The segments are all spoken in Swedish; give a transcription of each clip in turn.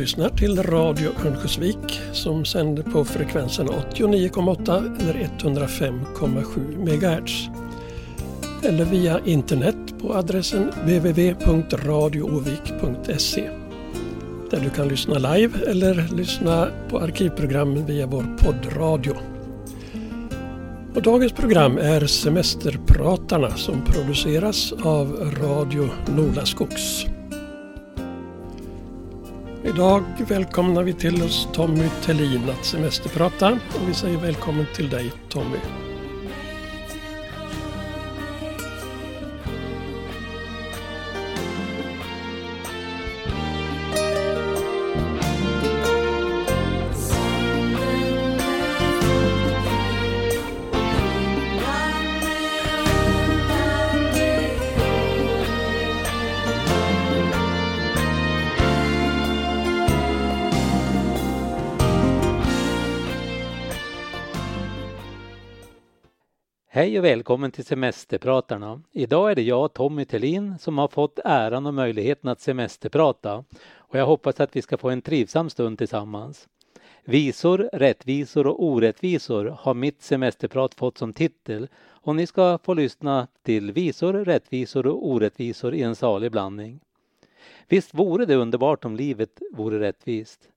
Lyssnar till Radio Örnsköldsvik som sänder på frekvensen 89,8 eller 105,7 MHz. Eller via internet på adressen www.radioovik.se där du kan lyssna live eller lyssna på arkivprogram via vår poddradio. Och dagens program är Semesterpratarna som produceras av Radio Nolaskogs. Idag välkomnar vi till oss Tommy Tellin att semesterprata och vi säger välkommen till dig Tommy. Och välkommen till Semesterpratarna. Idag är det jag, Tommy Tellin, som har fått äran och möjligheten att semesterprata. Och jag hoppas att vi ska få en trivsam stund tillsammans. Visor, rättvisor och orättvisor har mitt semesterprat fått som titel och ni ska få lyssna till visor, rättvisor och orättvisor i en salig blandning. Visst vore det underbart om livet vore rättvist.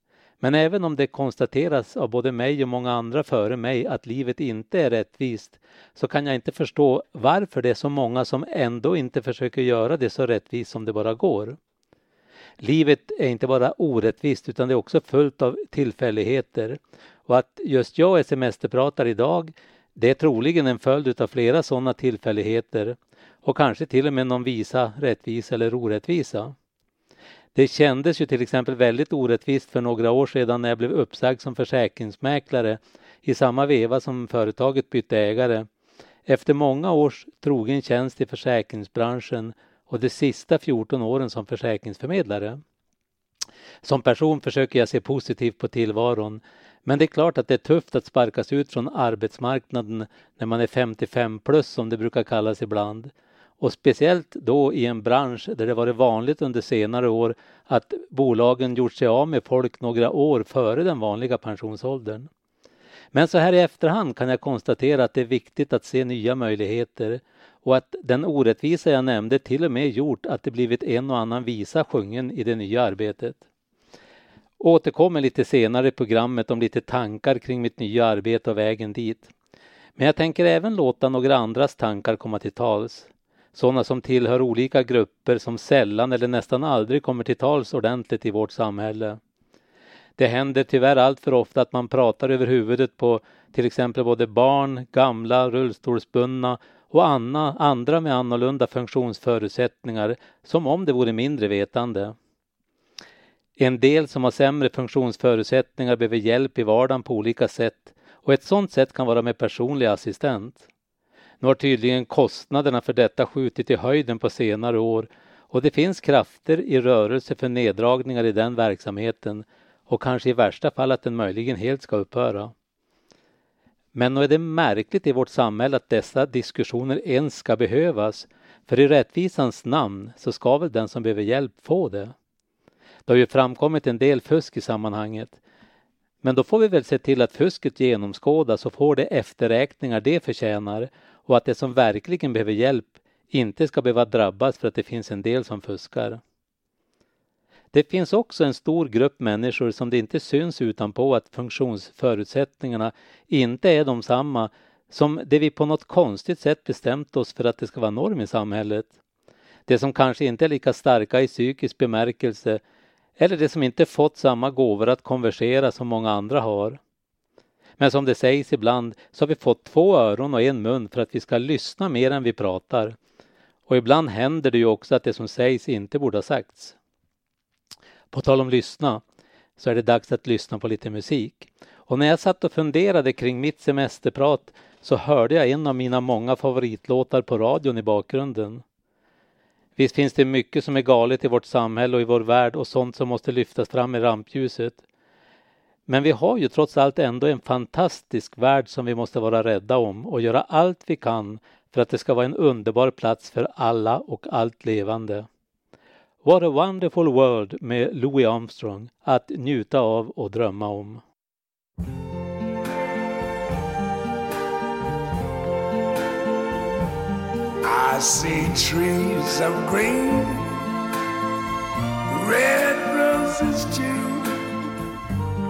Men även om det konstateras av både mig och många andra före mig att livet inte är rättvist så kan jag inte förstå varför det är så många som ändå inte försöker göra det så rättvist som det bara går. Livet är inte bara orättvist utan det är också fullt av tillfälligheter. Och att just jag är semesterpratare idag det är troligen en följd av flera sådana tillfälligheter och kanske till och med någon visa rättvisa eller orättvisa. Det kändes ju till exempel väldigt orättvist för några år sedan när jag blev uppsagd som försäkringsmäklare i samma veva som företaget bytte ägare. Efter många års trogen tjänst i försäkringsbranschen och de sista 14 åren som försäkringsförmedlare. Som person försöker jag se positivt på tillvaron men det är klart att det är tufft att sparkas ut från arbetsmarknaden när man är 55 plus som det brukar kallas ibland. Och speciellt då i en bransch där det varit vanligt under senare år att bolagen gjort sig av med folk några år före den vanliga pensionsåldern. Men så här i efterhand kan jag konstatera att det är viktigt att se nya möjligheter och att den orättvisa jag nämnde till och med gjort att det blivit en och annan visa sjungen i det nya arbetet. Återkommer lite senare i programmet om lite tankar kring mitt nya arbete och vägen dit. Men jag tänker även låta några andras tankar komma till tals sådana som tillhör olika grupper som sällan eller nästan aldrig kommer till tals ordentligt i vårt samhälle. Det händer tyvärr allt för ofta att man pratar över huvudet på till exempel både barn, gamla, rullstolsbundna och Anna, andra med annorlunda funktionsförutsättningar som om det vore mindre vetande. En del som har sämre funktionsförutsättningar behöver hjälp i vardagen på olika sätt och ett sådant sätt kan vara med personlig assistent. Nu har tydligen kostnaderna för detta skjutit i höjden på senare år och det finns krafter i rörelse för neddragningar i den verksamheten och kanske i värsta fall att den möjligen helt ska upphöra. Men nog är det märkligt i vårt samhälle att dessa diskussioner ens ska behövas för i rättvisans namn så ska väl den som behöver hjälp få det. Det har ju framkommit en del fusk i sammanhanget. Men då får vi väl se till att fusket genomskådas och får de efterräkningar det förtjänar och att de som verkligen behöver hjälp inte ska behöva drabbas för att det finns en del som fuskar. Det finns också en stor grupp människor som det inte syns utanpå att funktionsförutsättningarna inte är de samma som det vi på något konstigt sätt bestämt oss för att det ska vara norm i samhället. Det som kanske inte är lika starka i psykisk bemärkelse eller det som inte fått samma gåvor att konversera som många andra har. Men som det sägs ibland så har vi fått två öron och en mun för att vi ska lyssna mer än vi pratar. Och ibland händer det ju också att det som sägs inte borde ha sagts. På tal om lyssna så är det dags att lyssna på lite musik. Och när jag satt och funderade kring mitt semesterprat så hörde jag en av mina många favoritlåtar på radion i bakgrunden. Visst finns det mycket som är galet i vårt samhälle och i vår värld och sånt som måste lyftas fram i rampljuset. Men vi har ju trots allt ändå en fantastisk värld som vi måste vara rädda om och göra allt vi kan för att det ska vara en underbar plats för alla och allt levande. What a wonderful world med Louis Armstrong att njuta av och drömma om. I see trees of green, red roses too.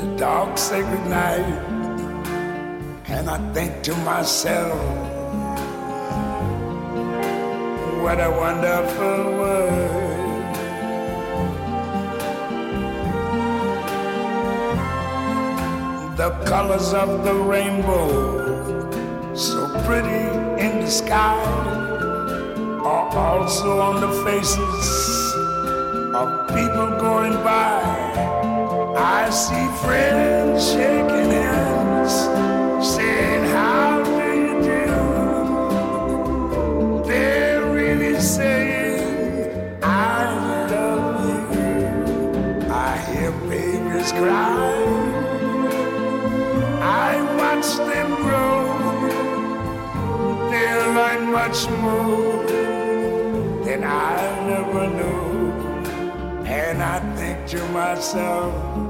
the dark sacred night, and I think to myself, what a wonderful world. The colors of the rainbow, so pretty in the sky, are also on the faces of people going by. I see friends shaking hands, saying, How do you do? They're really saying, I love you. I hear babies cry. I watch them grow. They're like much more than I ever knew. And I think to myself,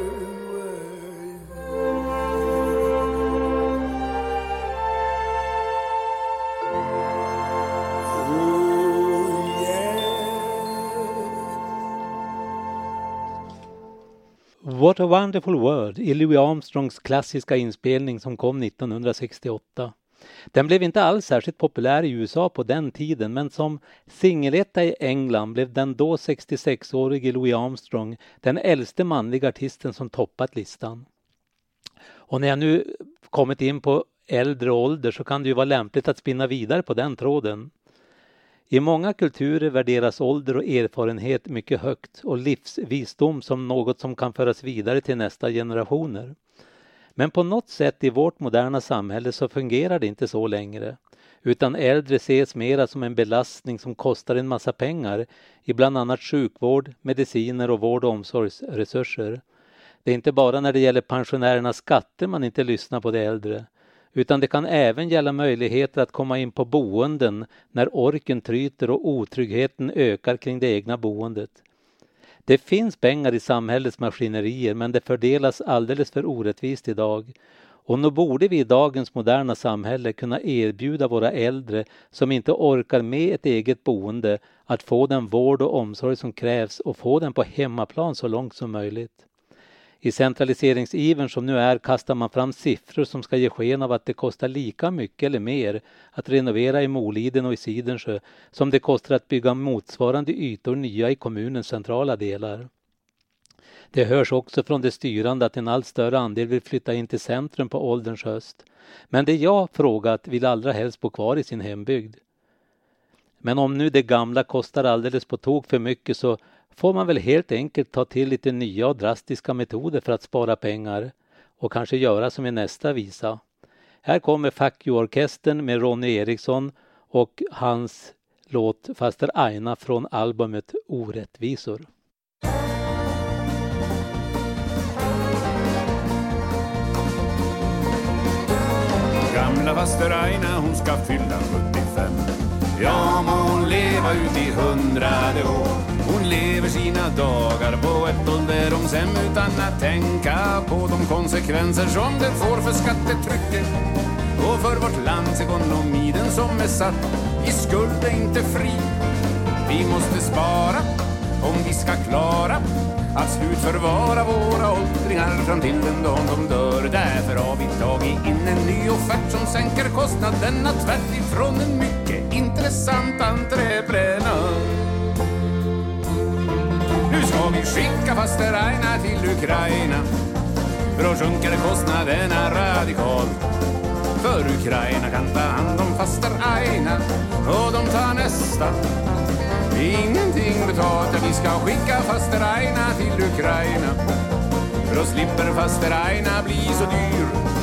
What a wonderful world i Louis Armstrongs klassiska inspelning som kom 1968. Den blev inte alls särskilt populär i USA på den tiden men som singeletta i England blev den då 66-årige Louis Armstrong den äldste manliga artisten som toppat listan. Och när jag nu kommit in på äldre ålder så kan det ju vara lämpligt att spinna vidare på den tråden. I många kulturer värderas ålder och erfarenhet mycket högt och livsvisdom som något som kan föras vidare till nästa generationer. Men på något sätt i vårt moderna samhälle så fungerar det inte så längre. Utan äldre ses mera som en belastning som kostar en massa pengar i bland annat sjukvård, mediciner och vård och omsorgsresurser. Det är inte bara när det gäller pensionärernas skatter man inte lyssnar på de äldre utan det kan även gälla möjligheter att komma in på boenden när orken tryter och otryggheten ökar kring det egna boendet. Det finns pengar i samhällets maskinerier men det fördelas alldeles för orättvist idag. Och nog borde vi i dagens moderna samhälle kunna erbjuda våra äldre som inte orkar med ett eget boende att få den vård och omsorg som krävs och få den på hemmaplan så långt som möjligt. I centraliseringsivern som nu är kastar man fram siffror som ska ge sken av att det kostar lika mycket eller mer att renovera i Moliden och i Sidensjö som det kostar att bygga motsvarande ytor nya i kommunens centrala delar. Det hörs också från det styrande att en allt större andel vill flytta in till centrum på ålderns höst. Men det jag frågat vill allra helst bo kvar i sin hembygd. Men om nu det gamla kostar alldeles på tok för mycket så får man väl helt enkelt ta till lite nya och drastiska metoder för att spara pengar och kanske göra som i nästa visa. Här kommer Fuck You-orkestern med Ronny Eriksson och hans låt Faster Aina från albumet Orättvisor. Gamla faster Aina hon ska fylla 75 Ja, må hon leva ut i hundrade år Hon lever sina dagar på ett ålderdomshem utan att tänka på de konsekvenser som det får för skattetrycket och för vårt lands ekonomi. Den som är satt i skuld är inte fri. Vi måste spara om vi ska klara att slutförvara våra åldringar fram till den dagen de dör. Därför har vi tagit in en ny offert som sänker kostnaderna tvärt ifrån en mycket intressant entreprenör. Nu ska vi skicka faster Aina till Ukraina för då sjunker kostnaderna radikalt. För Ukraina kan ta hand om faster Aina och de tar nästa Ingenting betalt, vi ska skicka faster Aina till Ukraina. För då slipper faster Aina bli så dyr.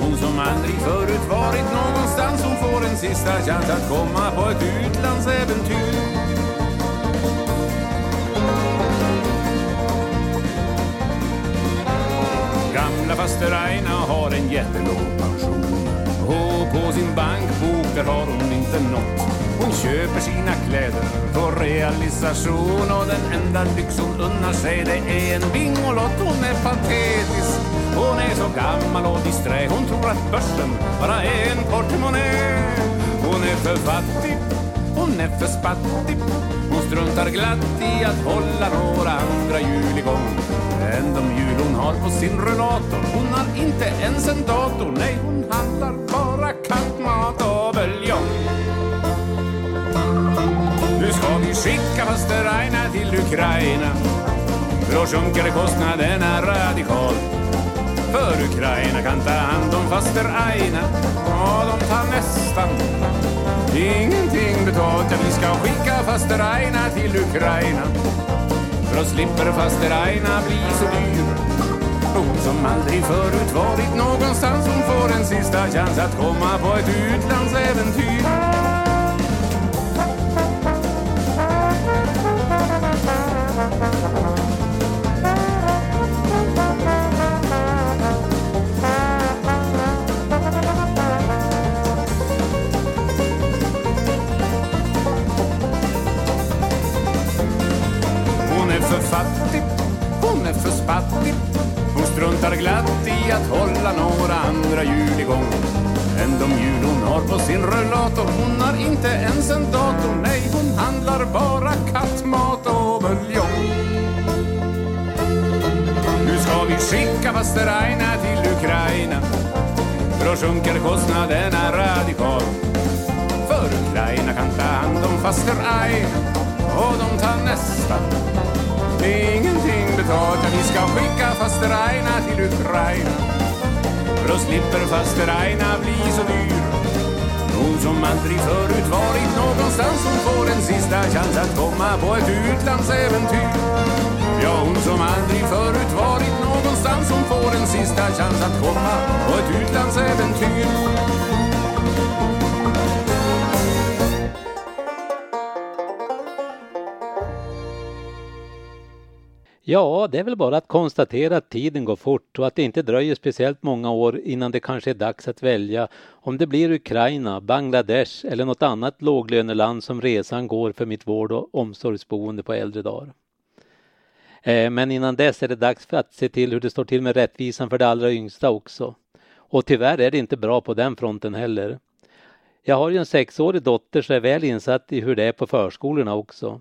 Hon som aldrig förut varit någonstans, hon får en sista chans att komma på ett utlandsäventyr. Gamla faster Aina har en jättelåg pension. Och på sin bankbok där har hon inte nåt hon köper sina kläder på realisation och den enda lyx hon unnar sig det är en Bingolott. Hon är patetisk, hon är så gammal och disträ. Hon tror att börsen bara är en portmonnä. Hon är för fattig, hon är för spattig. Hon struntar glatt i att hålla några andra jul igång än de jul hon har på sin rullator. Hon har inte ens en dator, nej hon handlar bara kattmat och buljong. Nu ska vi skicka faster Aina till Ukraina. För då sjunker kostnaderna radikalt. För Ukraina kan ta hand om faster Aina och de tar nästan ingenting betalt. Ja, vi ska skicka faster Aina till Ukraina. För då slipper faster Aina bli så dyr. Hon som aldrig förut varit någonstans, hon får en sista chans att komma på ett utlandsäventyr. Hon struntar glatt i att hålla några andra hjul igång än de hjul hon har på sin rullator Hon har inte ens en dator, nej hon handlar bara kattmat och buljong. Nu ska vi skicka faster Aina till Ukraina. För då sjunker kostnaderna radikalt. För Ukraina kan ta hand om faster Aina och de tar nästa. Ingenting klart att vi ska skicka faster Aina till Ukraina. För då slipper faster Aina bli så dyr. Hon som aldrig förut varit någonstans Hon får en sista chans att komma på ett utlandsäventyr. Ja, hon som aldrig förut varit någonstans Hon får en sista chans att komma på ett utlandsäventyr. Ja, det är väl bara att konstatera att tiden går fort och att det inte dröjer speciellt många år innan det kanske är dags att välja om det blir Ukraina, Bangladesh eller något annat låglöneland som resan går för mitt vård och omsorgsboende på äldre dagar. Eh, men innan dess är det dags för att se till hur det står till med rättvisan för de allra yngsta också. Och tyvärr är det inte bra på den fronten heller. Jag har ju en sexårig dotter så jag är väl insatt i hur det är på förskolorna också.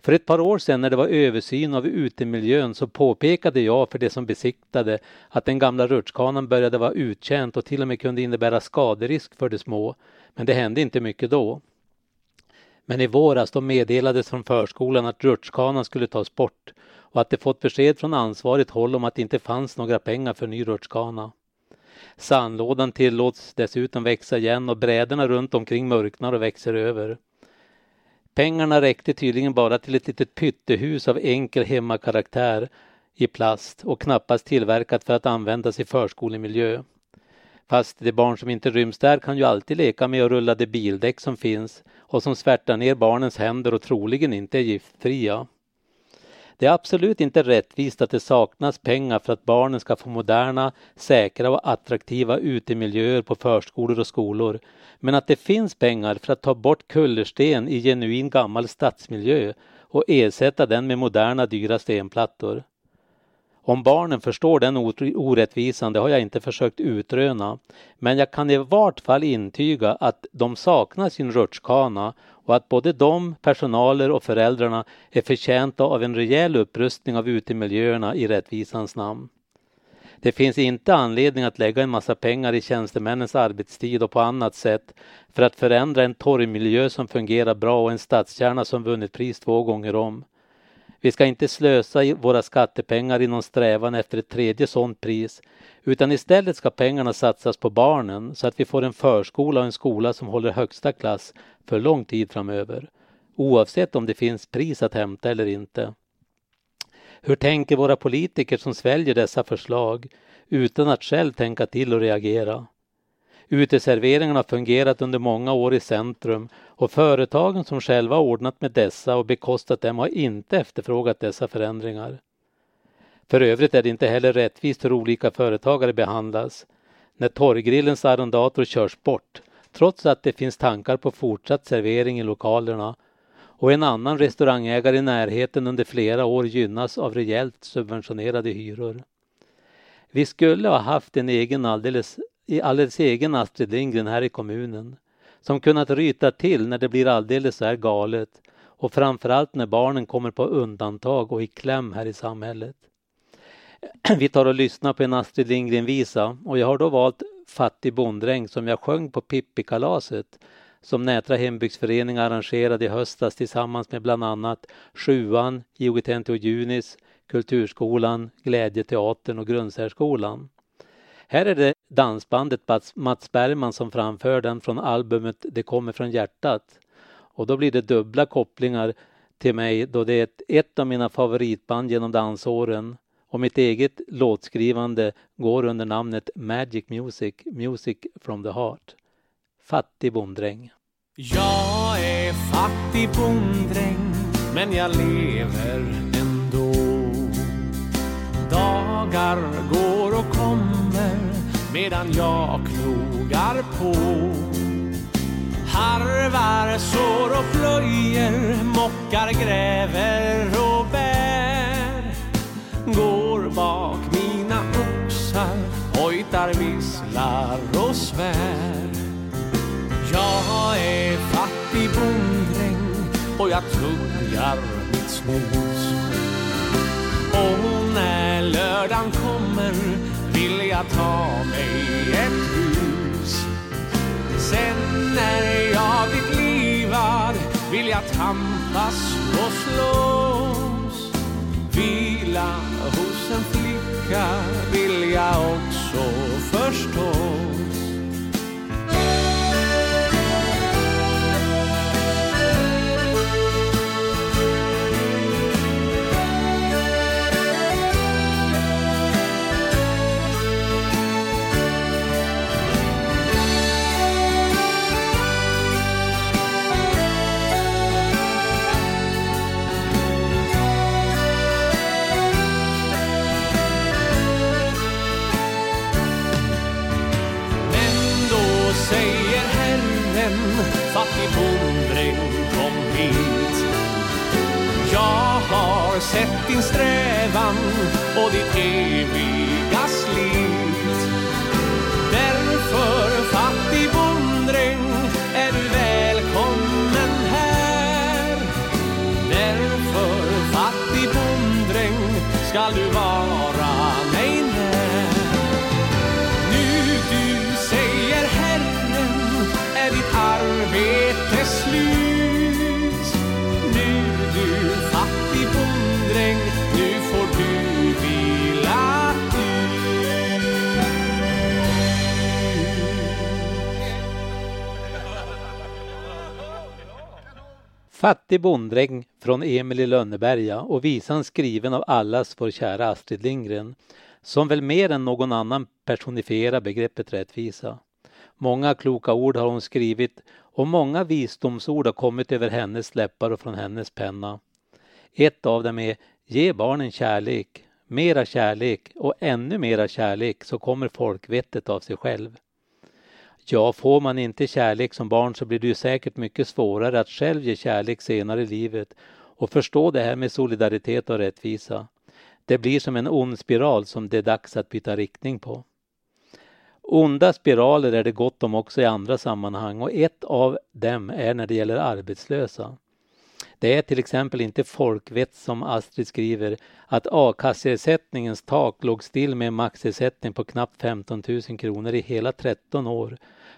För ett par år sedan när det var översyn av utemiljön så påpekade jag för de som besiktade att den gamla rutschkanan började vara uttjänt och till och med kunde innebära skaderisk för de små. Men det hände inte mycket då. Men i våras då meddelades från förskolan att rutschkanan skulle tas bort och att de fått besked från ansvarigt håll om att det inte fanns några pengar för ny rutschkana. Sandlådan tillåts dessutom växa igen och bräderna runt omkring mörknar och växer över. Pengarna räckte tydligen bara till ett litet pyttehus av enkel hemmakaraktär i plast och knappast tillverkat för att användas i förskolemiljö. Fast de barn som inte ryms där kan ju alltid leka med och rulla de bildäck som finns och som svärtar ner barnens händer och troligen inte är giftfria. Det är absolut inte rättvist att det saknas pengar för att barnen ska få moderna, säkra och attraktiva utemiljöer på förskolor och skolor. Men att det finns pengar för att ta bort kullersten i genuin gammal stadsmiljö och ersätta den med moderna dyra stenplattor. Om barnen förstår den orättvisan, det har jag inte försökt utröna. Men jag kan i vart fall intyga att de saknar sin rutschkana och att både de, personaler och föräldrarna är förtjänta av en rejäl upprustning av utemiljöerna i rättvisans namn. Det finns inte anledning att lägga en massa pengar i tjänstemännens arbetstid och på annat sätt för att förändra en torgmiljö som fungerar bra och en stadskärna som vunnit pris två gånger om. Vi ska inte slösa våra skattepengar i någon strävan efter ett tredje sådant pris utan istället ska pengarna satsas på barnen så att vi får en förskola och en skola som håller högsta klass för lång tid framöver. Oavsett om det finns pris att hämta eller inte. Hur tänker våra politiker som sväljer dessa förslag utan att själv tänka till och reagera? Uteserveringarna har fungerat under många år i centrum och företagen som själva ordnat med dessa och bekostat dem har inte efterfrågat dessa förändringar. För övrigt är det inte heller rättvist hur olika företagare behandlas när torggrillens arrendator körs bort trots att det finns tankar på fortsatt servering i lokalerna och en annan restaurangägare i närheten under flera år gynnas av rejält subventionerade hyror. Vi skulle ha haft en egen alldeles, i alldeles egen Astrid Lindgren här i kommunen som kunnat ryta till när det blir alldeles så här galet och framförallt när barnen kommer på undantag och i kläm här i samhället. Vi tar och lyssnar på en Astrid Lindgren-visa och jag har då valt Fattig bonddräng som jag sjöng på Pippikalaset som Nätra hembygdsförening arrangerade i höstas tillsammans med bland annat Sjuan, IOGT-NTO Junis, Kulturskolan, Glädjeteatern och Grundsärskolan. Här är det dansbandet Mats Bergman som framför den från albumet Det kommer från hjärtat. Och då blir det dubbla kopplingar till mig då det är ett, ett av mina favoritband genom dansåren och mitt eget låtskrivande går under namnet Magic Music, Music from the Heart. Fattig bonddräng. Jag är fattig bonddräng men jag lever ändå. Dagar går och kommer medan jag knogar på. Harvar, sår och plöjer, mockar, gräver och bär. Går bak mina oxar, hojtar, visslar och svär. Jag är fattig bonddräng och jag tuggar mitt snus. Och när lördagen kommer vill jag ta mig ett hus. Sen när jag blivit livad vill jag tampas och slås. Vila hos en flicka vill jag också förstås. Fattig bonddräng från Emil i Lönneberga och visan skriven av allas vår kära Astrid Lindgren som väl mer än någon annan personifierar begreppet rättvisa. Många kloka ord har hon skrivit och många visdomsord har kommit över hennes läppar och från hennes penna. Ett av dem är Ge barnen kärlek, mera kärlek och ännu mera kärlek så kommer folkvettet av sig själv. Ja, får man inte kärlek som barn så blir det ju säkert mycket svårare att själv ge kärlek senare i livet och förstå det här med solidaritet och rättvisa. Det blir som en ond spiral som det är dags att byta riktning på. Onda spiraler är det gott om också i andra sammanhang och ett av dem är när det gäller arbetslösa. Det är till exempel inte folkvett som Astrid skriver att a-kasseersättningens tak låg still med en maxersättning på knappt 15 000 kronor i hela 13 år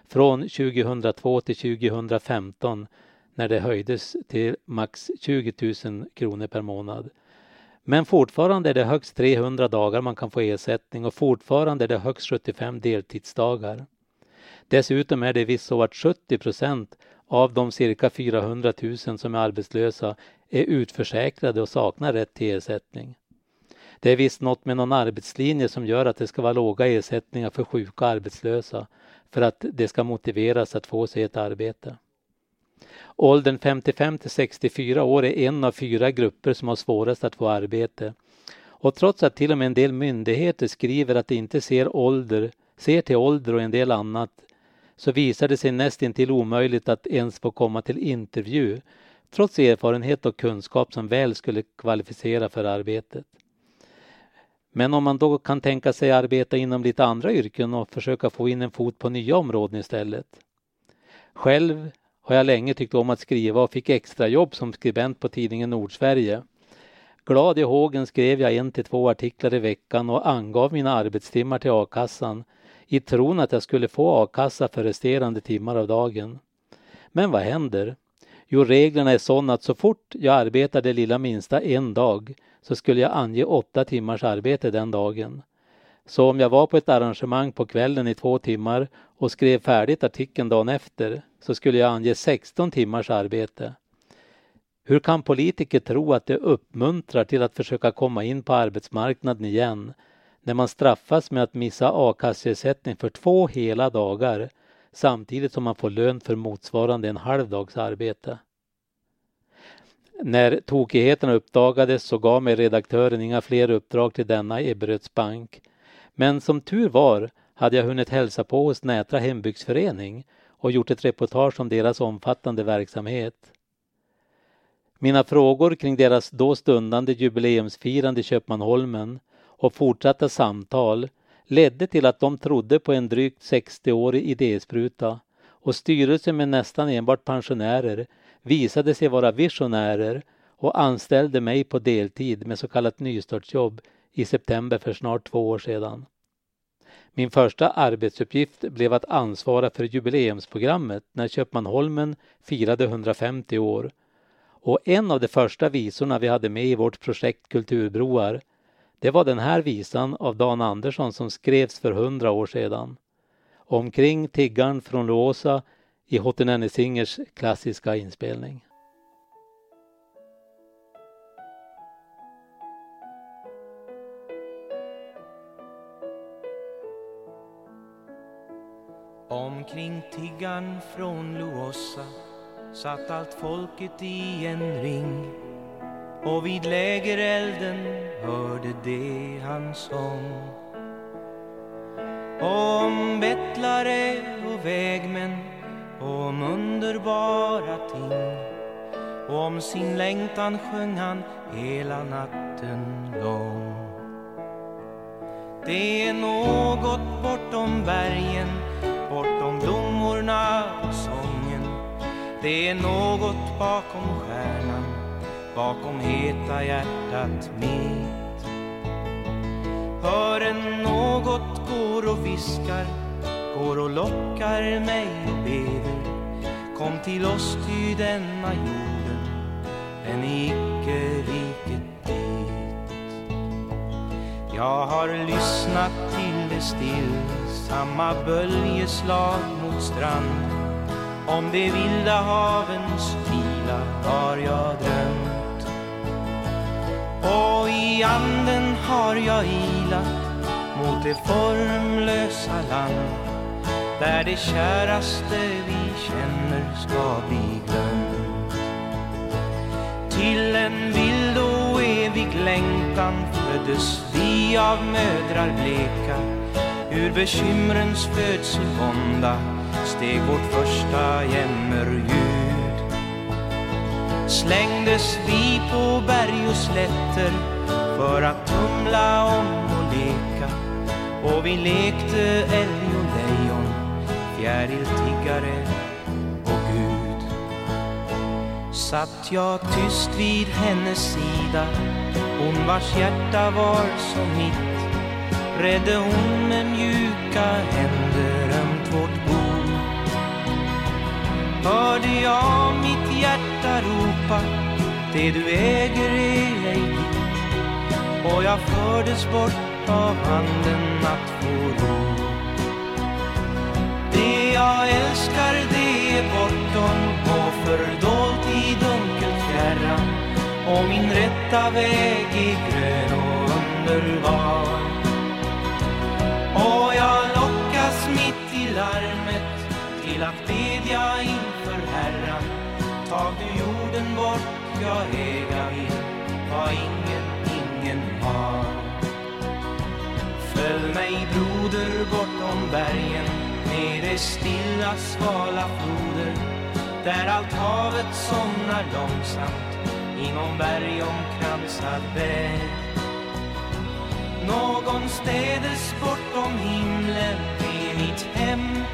från 2002 till 2015 när det höjdes till max 20 000 kronor per månad. Men fortfarande är det högst 300 dagar man kan få ersättning och fortfarande är det högst 75 deltidsdagar. Dessutom är det visst så att 70 procent av de cirka 400 000 som är arbetslösa är utförsäkrade och saknar rätt till ersättning. Det är visst något med någon arbetslinje som gör att det ska vara låga ersättningar för sjuka och arbetslösa för att det ska motiveras att få sig ett arbete. Åldern 55 till 64 år är en av fyra grupper som har svårast att få arbete. Och trots att till och med en del myndigheter skriver att de inte ser, ålder, ser till ålder och en del annat så visar det sig nästintill omöjligt att ens få komma till intervju trots erfarenhet och kunskap som väl skulle kvalificera för arbetet. Men om man då kan tänka sig arbeta inom lite andra yrken och försöka få in en fot på nya områden istället. Själv har jag länge tyckt om att skriva och fick extrajobb som skribent på tidningen Nordsverige. Glad i hågen skrev jag en till två artiklar i veckan och angav mina arbetstimmar till a-kassan i tron att jag skulle få a-kassa för resterande timmar av dagen. Men vad händer? Jo, reglerna är sådana att så fort jag arbetar det lilla minsta en dag så skulle jag ange åtta timmars arbete den dagen. Så om jag var på ett arrangemang på kvällen i två timmar och skrev färdigt artikeln dagen efter så skulle jag ange 16 timmars arbete. Hur kan politiker tro att det uppmuntrar till att försöka komma in på arbetsmarknaden igen när man straffas med att missa a-kasseersättning för två hela dagar samtidigt som man får lön för motsvarande en halv dags arbete? När tokigheterna uppdagades så gav mig redaktören inga fler uppdrag till denna Ebberöds bank. Men som tur var hade jag hunnit hälsa på hos Nätra hembygdsförening och gjort ett reportage om deras omfattande verksamhet. Mina frågor kring deras då stundande jubileumsfirande i Köpmanholmen och fortsatta samtal ledde till att de trodde på en drygt 60-årig idéspruta och styrelsen med nästan enbart pensionärer visade sig vara visionärer och anställde mig på deltid med så kallat nystartsjobb i september för snart två år sedan. Min första arbetsuppgift blev att ansvara för jubileumsprogrammet när Köpmanholmen firade 150 år. Och en av de första visorna vi hade med i vårt projekt Kulturbroar, det var den här visan av Dan Andersson som skrevs för 100 år sedan. Omkring tiggaren från Låsa i Hottenenne Singers klassiska inspelning. Omkring tiggarn från Luossa satt allt folket i en ring och vid lägerelden hörde de hans sång. Om bettlare och vägmän och om underbara ting och om sin längtan sjöng han hela natten lång. Det är något bortom bergen bortom blommorna och sången Det är något bakom stjärnan bakom heta hjärtat mitt. Hör något går och viskar går och lockar mig och beder Kom till oss ty denna jorden den är icke riket ditt Jag har lyssnat till det stillsamma böljeslag mot strand. Om de vilda havens vila har jag drömt och i anden har jag ilat mot det formlösa land Där det käraste vi känner ska bli glömt Till en vild och evig längtan föddes vi av mödrar bleka Ur bekymrens födselvånda steg vårt första jämmerljud. Slängdes vi på berg och slätter för att tumla om och leka och vi lekte älg och lejon, fjäriltiggare och Gud. Satt jag tyst vid hennes sida, hon vars hjärta var som mitt, redde hon med mjuka händer Hörde jag mitt hjärta ropa, det du äger är ej ditt, och jag fördes bort av handen att få ro. Det jag älskar det är bortom och fördolt i dunkelt fjärran och min rätta väg är grön och underbar. Och jag lockas mitt i larmet till att bedja inför Herran. Tag du jorden bort, jag äga vill vad ingen, ingen har. Följ mig broder bortom bergen med det stilla svala floder där allt havet somnar långsamt inom bergomkransad väg. Någonstädes bortom himlen är mitt hem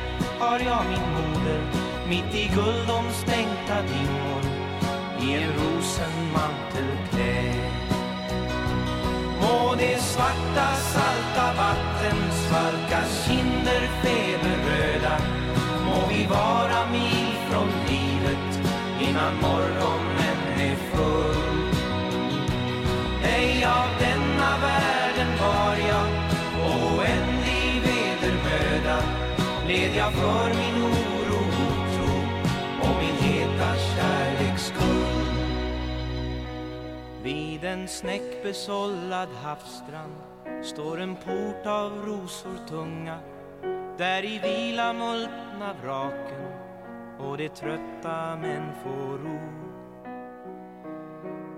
har jag min moder mitt i guldomstänkta dimmor i en rosenmantel klädd. Må det svarta salta vatten svalka kinder feberröda Må vi vara mil från livet innan morgonen är full Ej av den led jag för min oro och tro och min heta kärleks skull vid en snäckbesållad havsstrand står en port av rosor tunga där i vila multna vraken och de trötta män får ro.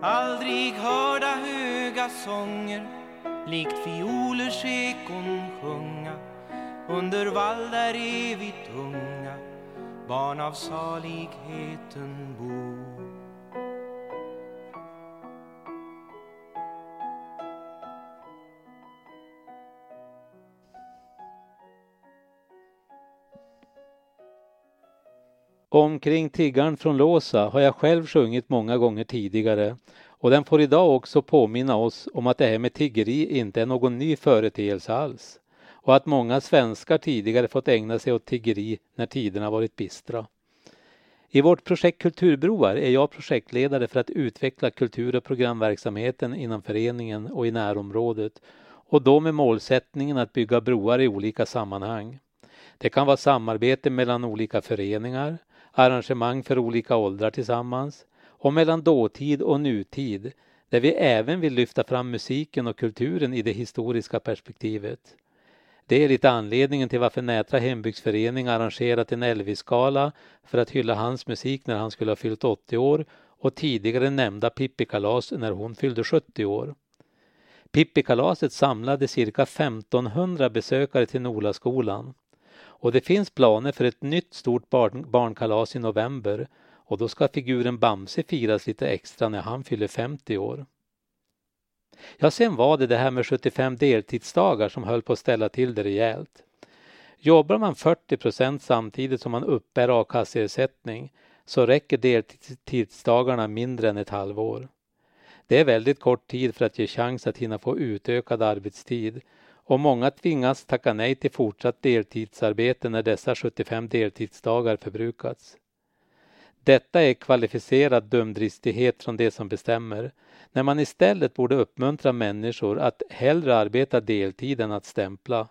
Aldrig hörda höga sånger likt fiolers ekon sjunga under vall där evigt unga barn av saligheten bo Omkring tiggaren från Låsa har jag själv sjungit många gånger tidigare och den får idag också påminna oss om att det här med tiggeri inte är någon ny företeelse alls och att många svenskar tidigare fått ägna sig åt tiggeri när tiderna varit bistra. I vårt projekt Kulturbroar är jag projektledare för att utveckla kultur och programverksamheten inom föreningen och i närområdet och då med målsättningen att bygga broar i olika sammanhang. Det kan vara samarbete mellan olika föreningar, arrangemang för olika åldrar tillsammans och mellan dåtid och nutid där vi även vill lyfta fram musiken och kulturen i det historiska perspektivet. Det är lite anledningen till varför Nätra hembygdsförening arrangerat en Elvis-gala för att hylla hans musik när han skulle ha fyllt 80 år och tidigare nämnda Pippi-kalas när hon fyllde 70 år. Pippi-kalaset samlade cirka 1500 besökare till Nolaskolan. Och det finns planer för ett nytt stort barn, barnkalas i november och då ska figuren Bamse firas lite extra när han fyller 50 år. Ja, sen var det det här med 75 deltidsdagar som höll på att ställa till det rejält. Jobbar man 40 procent samtidigt som man uppbär a-kasseersättning så räcker deltidsdagarna mindre än ett halvår. Det är väldigt kort tid för att ge chans att hinna få utökad arbetstid och många tvingas tacka nej till fortsatt deltidsarbete när dessa 75 deltidsdagar förbrukats. Detta är kvalificerad dumdristighet från det som bestämmer, när man istället borde uppmuntra människor att hellre arbeta deltid än att stämpla.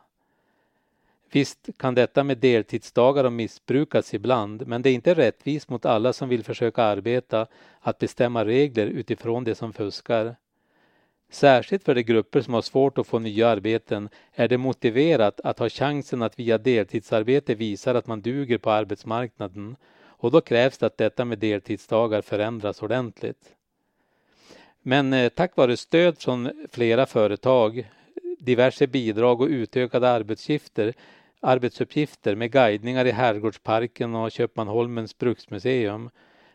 Visst kan detta med deltidsdagar missbrukas ibland, men det är inte rättvist mot alla som vill försöka arbeta att bestämma regler utifrån det som fuskar. Särskilt för de grupper som har svårt att få nya arbeten är det motiverat att ha chansen att via deltidsarbete visa att man duger på arbetsmarknaden och då krävs det att detta med deltidsdagar förändras ordentligt. Men eh, tack vare stöd från flera företag, diverse bidrag och utökade arbetsuppgifter, arbetsuppgifter med guidningar i Herrgårdsparken och Köpmanholmens bruksmuseum,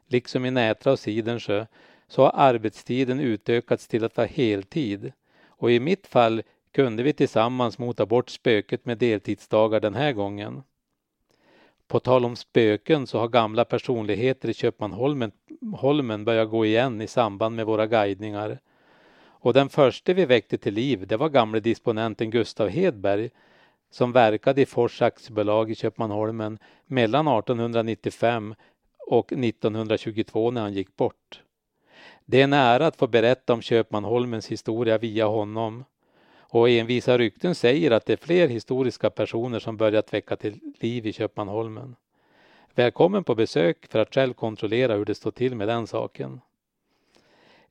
liksom i Nätra och Sidensjö, så har arbetstiden utökats till att vara heltid. Och i mitt fall kunde vi tillsammans mota bort spöket med deltidsdagar den här gången. På tal om spöken så har gamla personligheter i Köpmanholmen Holmen börjat gå igen i samband med våra guidningar. Och den första vi väckte till liv det var gamle disponenten Gustav Hedberg som verkade i Fors aktiebolag i Köpmanholmen mellan 1895 och 1922 när han gick bort. Det är en ära att få berätta om Köpmanholmens historia via honom. Och envisa rykten säger att det är fler historiska personer som börjat väcka till liv i Köpmanholmen. Välkommen på besök för att själv kontrollera hur det står till med den saken.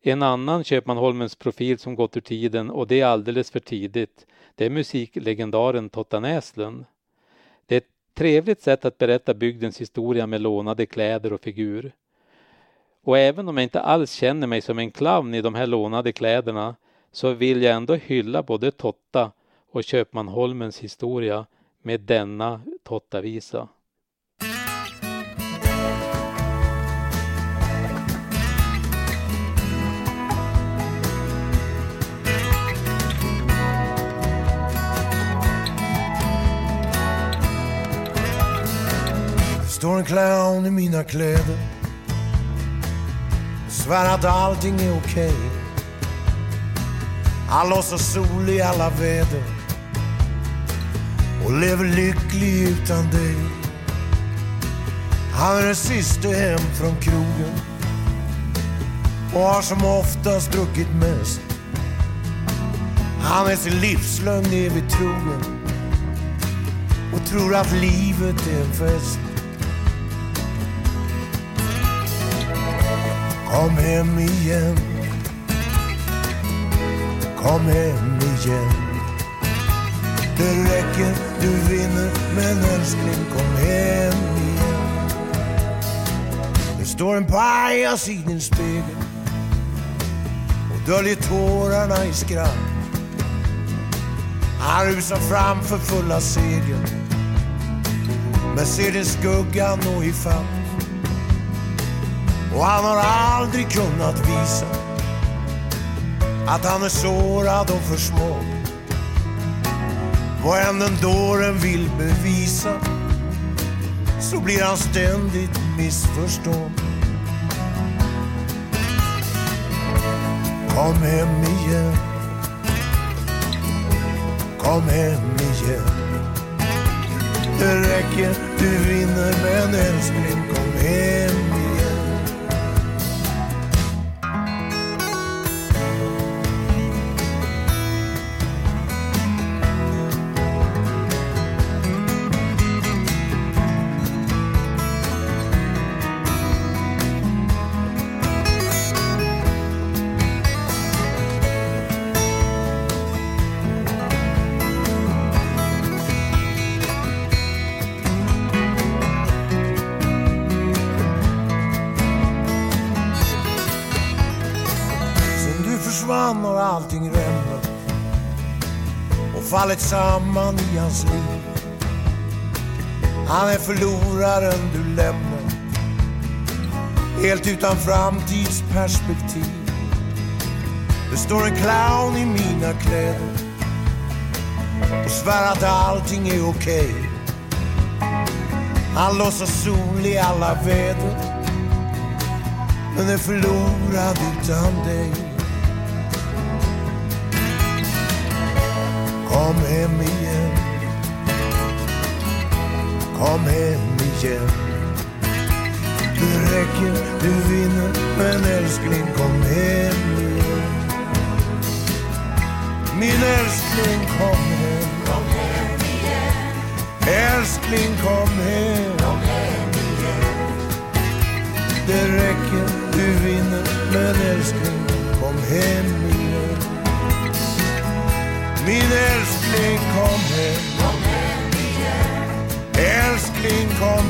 En annan Köpmanholmens profil som gått ur tiden och det är alldeles för tidigt, det är musiklegendaren Totta Näslund. Det är ett trevligt sätt att berätta bygdens historia med lånade kläder och figur. Och även om jag inte alls känner mig som en clown i de här lånade kläderna så vill jag ändå hylla både Totta och Köpmanholmens historia med denna Tottavisa. står en clown i mina kläder Svär att allting är okej okay. Han låtsas sol i alla väder. Och lever lycklig utan dig. Han är den siste hem från krogen. Och har som oftast druckit mest. Han är sin livslögn evigt trogen. Och tror att livet är en fest. Kom hem igen. Kom hem igen. Det räcker, du vinner Men älskling, kom hem igen. Det står en pajas i din spegel och döljer tårarna i skratt. Han rusar fram för fulla segel men ser din skugga nå ifatt och han har aldrig kunnat visa att han är sårad och försmådd. Vad än den dåren vill bevisa så blir han ständigt missförstådd. Kom hem igen. Kom hem igen. Det räcker, du vinner men älskling kom hem fallit samman i hans liv. Han är förloraren du lämnar helt utan framtidsperspektiv. Det står en clown i mina kläder och svär att allting är okej. Okay. Han låtsas sol i alla väder men är förlorad utan dig. Kom hem igen. Kom hem igen. Det räcker, du vinner Men älskling kom hem igen. Min älskling kom hem. Kom hem igen. Älskling kom hem. Kom hem igen. Det räcker, du vinner Men älskling kom hem igen. Min älskling kom hem. Kom hem igen. Älskling kom hem.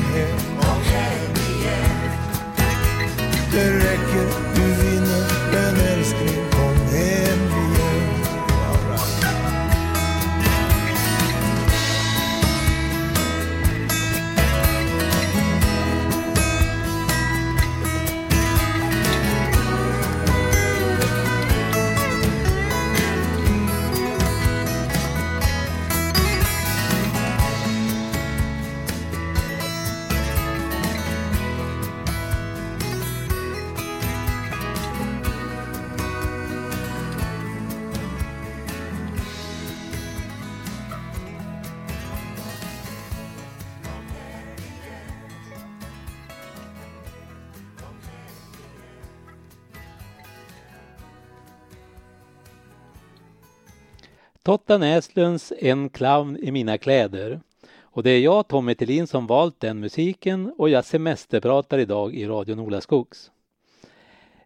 Totta Näslunds En clown i mina kläder. Och det är jag, Tommy Tillin, som valt den musiken och jag semesterpratar idag i Radio Nolaskogs.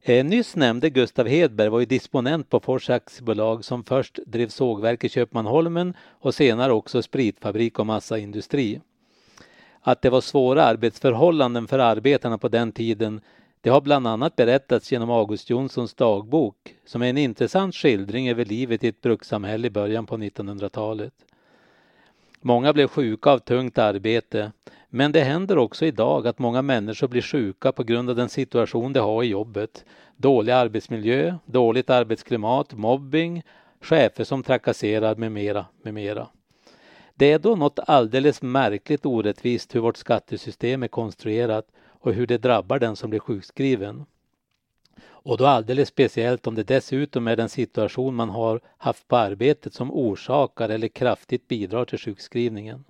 Eh, nyss nämnde Gustav Hedberg var ju disponent på Fors aktiebolag som först drev sågverk i Köpmanholmen och senare också spritfabrik och massaindustri. Att det var svåra arbetsförhållanden för arbetarna på den tiden det har bland annat berättats genom August Jonssons dagbok som är en intressant skildring över livet i ett brukssamhälle i början på 1900-talet. Många blev sjuka av tungt arbete men det händer också idag att många människor blir sjuka på grund av den situation de har i jobbet. Dålig arbetsmiljö, dåligt arbetsklimat, mobbing, chefer som trakasserar med mera, med mera. Det är då något alldeles märkligt orättvist hur vårt skattesystem är konstruerat och hur det drabbar den som blir sjukskriven. Och då alldeles speciellt om det dessutom är den situation man har haft på arbetet som orsakar eller kraftigt bidrar till sjukskrivningen.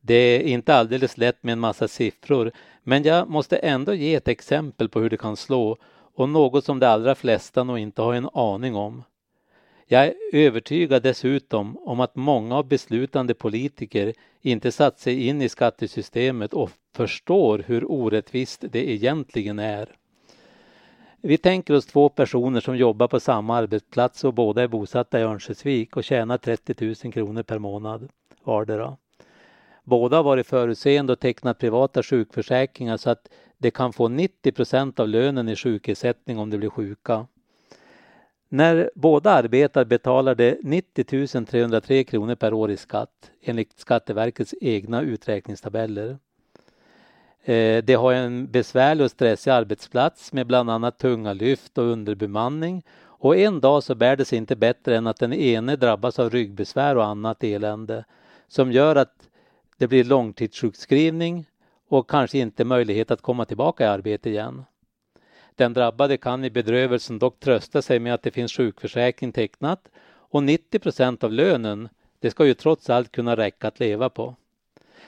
Det är inte alldeles lätt med en massa siffror men jag måste ändå ge ett exempel på hur det kan slå och något som de allra flesta nog inte har en aning om. Jag är övertygad dessutom om att många av beslutande politiker inte satt sig in i skattesystemet och förstår hur orättvist det egentligen är. Vi tänker oss två personer som jobbar på samma arbetsplats och båda är bosatta i Örnsköldsvik och tjänar 30 000 kronor per månad vardera. Båda har varit förutseende och tecknat privata sjukförsäkringar så att de kan få 90 procent av lönen i sjukersättning om de blir sjuka. När båda arbetar betalar de 90 303 kronor per år i skatt enligt Skatteverkets egna uträkningstabeller. Eh, de har en besvärlig och stressig arbetsplats med bland annat tunga lyft och underbemanning och en dag så bär det sig inte bättre än att den ene drabbas av ryggbesvär och annat elände som gör att det blir långtidssjukskrivning och kanske inte möjlighet att komma tillbaka i arbete igen. Den drabbade kan i bedrövelsen dock trösta sig med att det finns sjukförsäkring tecknat och 90 procent av lönen, det ska ju trots allt kunna räcka att leva på.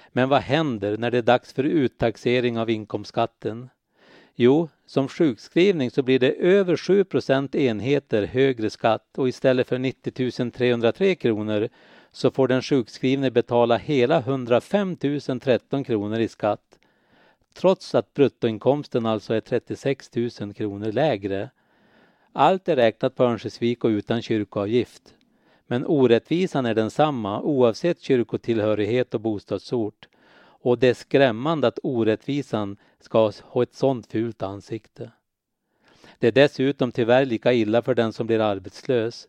Men vad händer när det är dags för uttaxering av inkomstskatten? Jo, som sjukskrivning så blir det över 7% enheter högre skatt och istället för 90 303 kronor så får den sjukskrivne betala hela 105 013 kronor i skatt. Trots att bruttoinkomsten alltså är 36 000 kronor lägre. Allt är räknat på Örnsköldsvik och utan kyrkoavgift. Men orättvisan är densamma oavsett kyrkotillhörighet och bostadsort. Och det är skrämmande att orättvisan ska ha ett sådant fult ansikte. Det är dessutom tyvärr lika illa för den som blir arbetslös.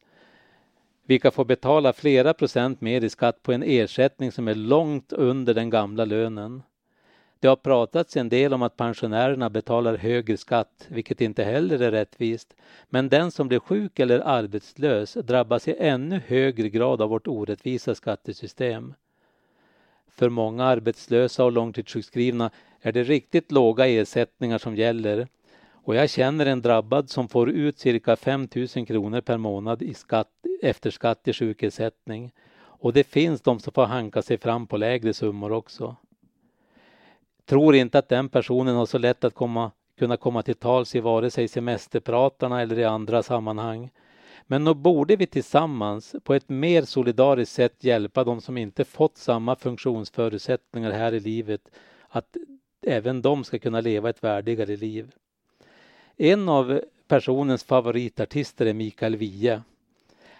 Vilka får betala flera procent mer i skatt på en ersättning som är långt under den gamla lönen. Det har pratats en del om att pensionärerna betalar högre skatt, vilket inte heller är rättvist. Men den som blir sjuk eller arbetslös drabbas i ännu högre grad av vårt orättvisa skattesystem. För många arbetslösa och långtidssjukskrivna är det riktigt låga ersättningar som gäller. Och jag känner en drabbad som får ut cirka 5 000 kronor per månad i skatt, efter skatt i sjukersättning. Och det finns de som får hanka sig fram på lägre summor också tror inte att den personen har så lätt att komma, kunna komma till tals i vare sig semesterpratarna eller i andra sammanhang. Men nog borde vi tillsammans på ett mer solidariskt sätt hjälpa de som inte fått samma funktionsförutsättningar här i livet att även de ska kunna leva ett värdigare liv. En av personens favoritartister är Mikael Wiehe.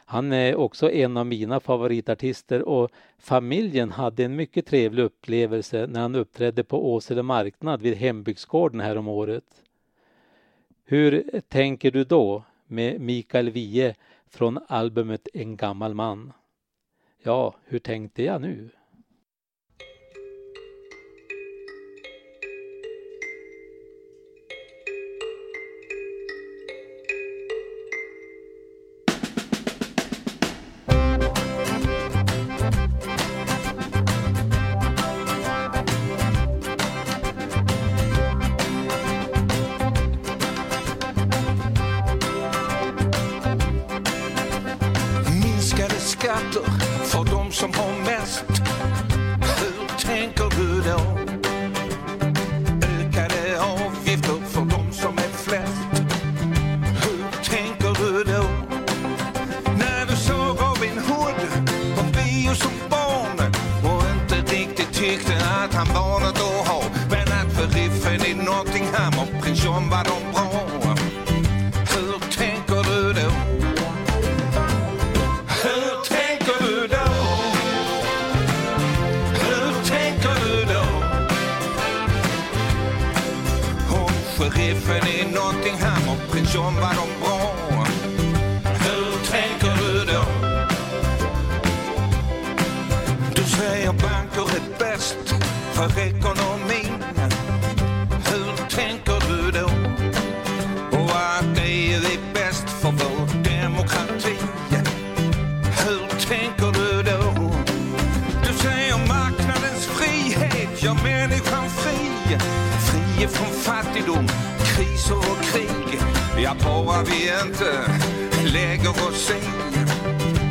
Han är också en av mina favoritartister och familjen hade en mycket trevlig upplevelse när han uppträdde på Åsele marknad vid hembygdsgården häromåret. året. Hur tänker du då med Mikael Wiehe från albumet En gammal man? Ja, hur tänkte jag nu? chefen i Nottingham och prins John var de bra. Hur tänker du då? Du säger banker är bäst för ekonomin jag på att vi inte lägger oss i.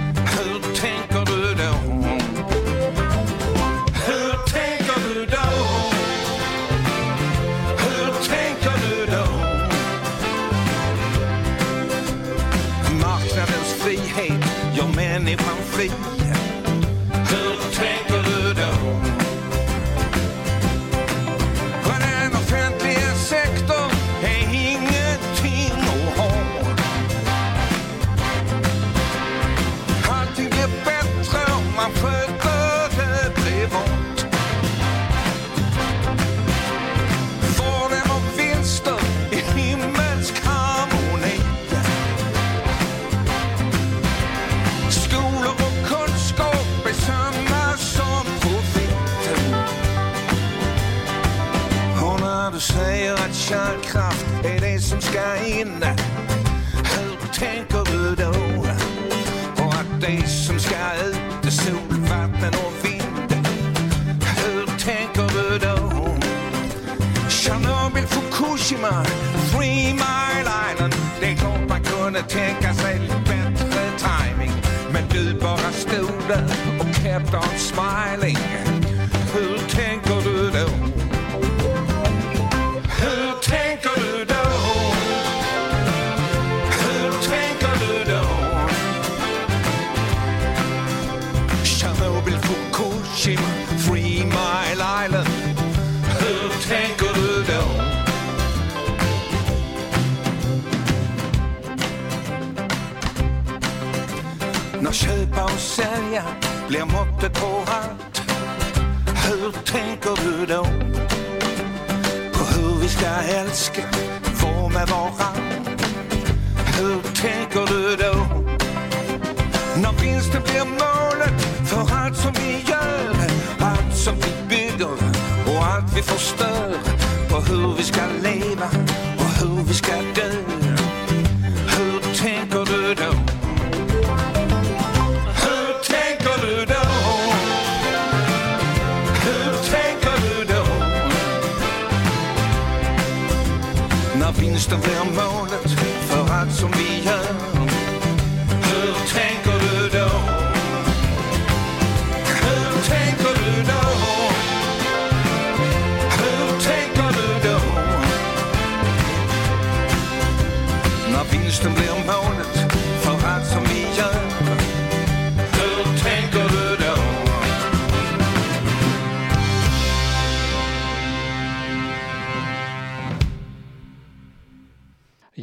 kärnkraft är det som ska in, hur tänker du då? Och att det som ska ut är sol, vatten och vind, hur tänker du då? Tjernobyl, Fukushima, Three Mile Island. Det är klart man kunde tänka sig lite bättre timing. Men du bara stod där och kept on smiling. Fukushima, Three Mile Island. Hur tänker du då? När köpa och sälja blir måttet på allt. Hur tänker du då? På hur vi ska älska, vara med varann. Hur tänker du då? När vinsten blir målet för allt som vi gör, allt som vi bygger och allt vi förstör. På hur vi ska leva och hur vi ska dö.